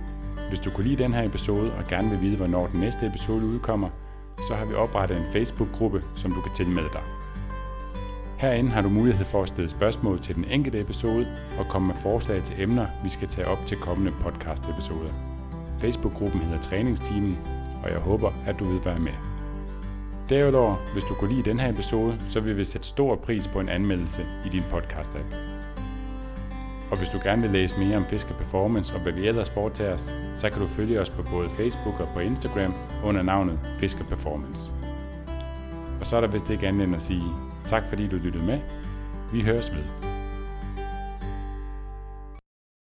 Speaker 2: Hvis du kunne lide den her episode og gerne vil vide, hvornår den næste episode udkommer, så har vi oprettet en Facebook-gruppe, som du kan tilmelde dig. Herinde har du mulighed for at stille spørgsmål til den enkelte episode og komme med forslag til emner, vi skal tage op til kommende podcast-episoder. Facebook-gruppen hedder Træningsteamen, og jeg håber, at du vil være med. Derudover, hvis du kunne lide den her episode, så vil vi sætte stor pris på en anmeldelse i din podcast-app. Og hvis du gerne vil læse mere om Fiske Performance og hvad vi ellers foretager os, så kan du følge os på både Facebook og på Instagram under navnet Fiske Performance. Og så er der vist ikke andet end at sige tak fordi du lyttede med. Vi høres ved.